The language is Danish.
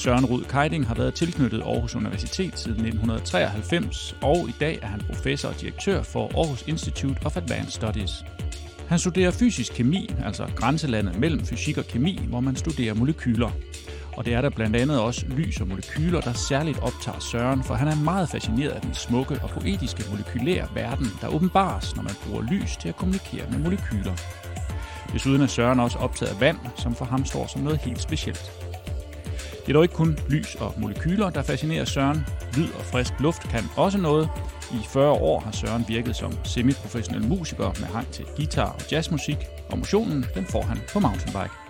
Søren Rud Keiding har været tilknyttet Aarhus Universitet siden 1993, og i dag er han professor og direktør for Aarhus Institute of Advanced Studies. Han studerer fysisk kemi, altså grænselandet mellem fysik og kemi, hvor man studerer molekyler. Og det er der blandt andet også lys og molekyler, der særligt optager Søren, for han er meget fascineret af den smukke og poetiske molekylære verden, der åbenbares, når man bruger lys til at kommunikere med molekyler. Desuden er Søren også optaget af vand, som for ham står som noget helt specielt. Det er dog ikke kun lys og molekyler, der fascinerer Søren. Lyd og frisk luft kan også noget. I 40 år har Søren virket som semiprofessionel musiker med hang til guitar og jazzmusik, og motionen den får han på mountainbike.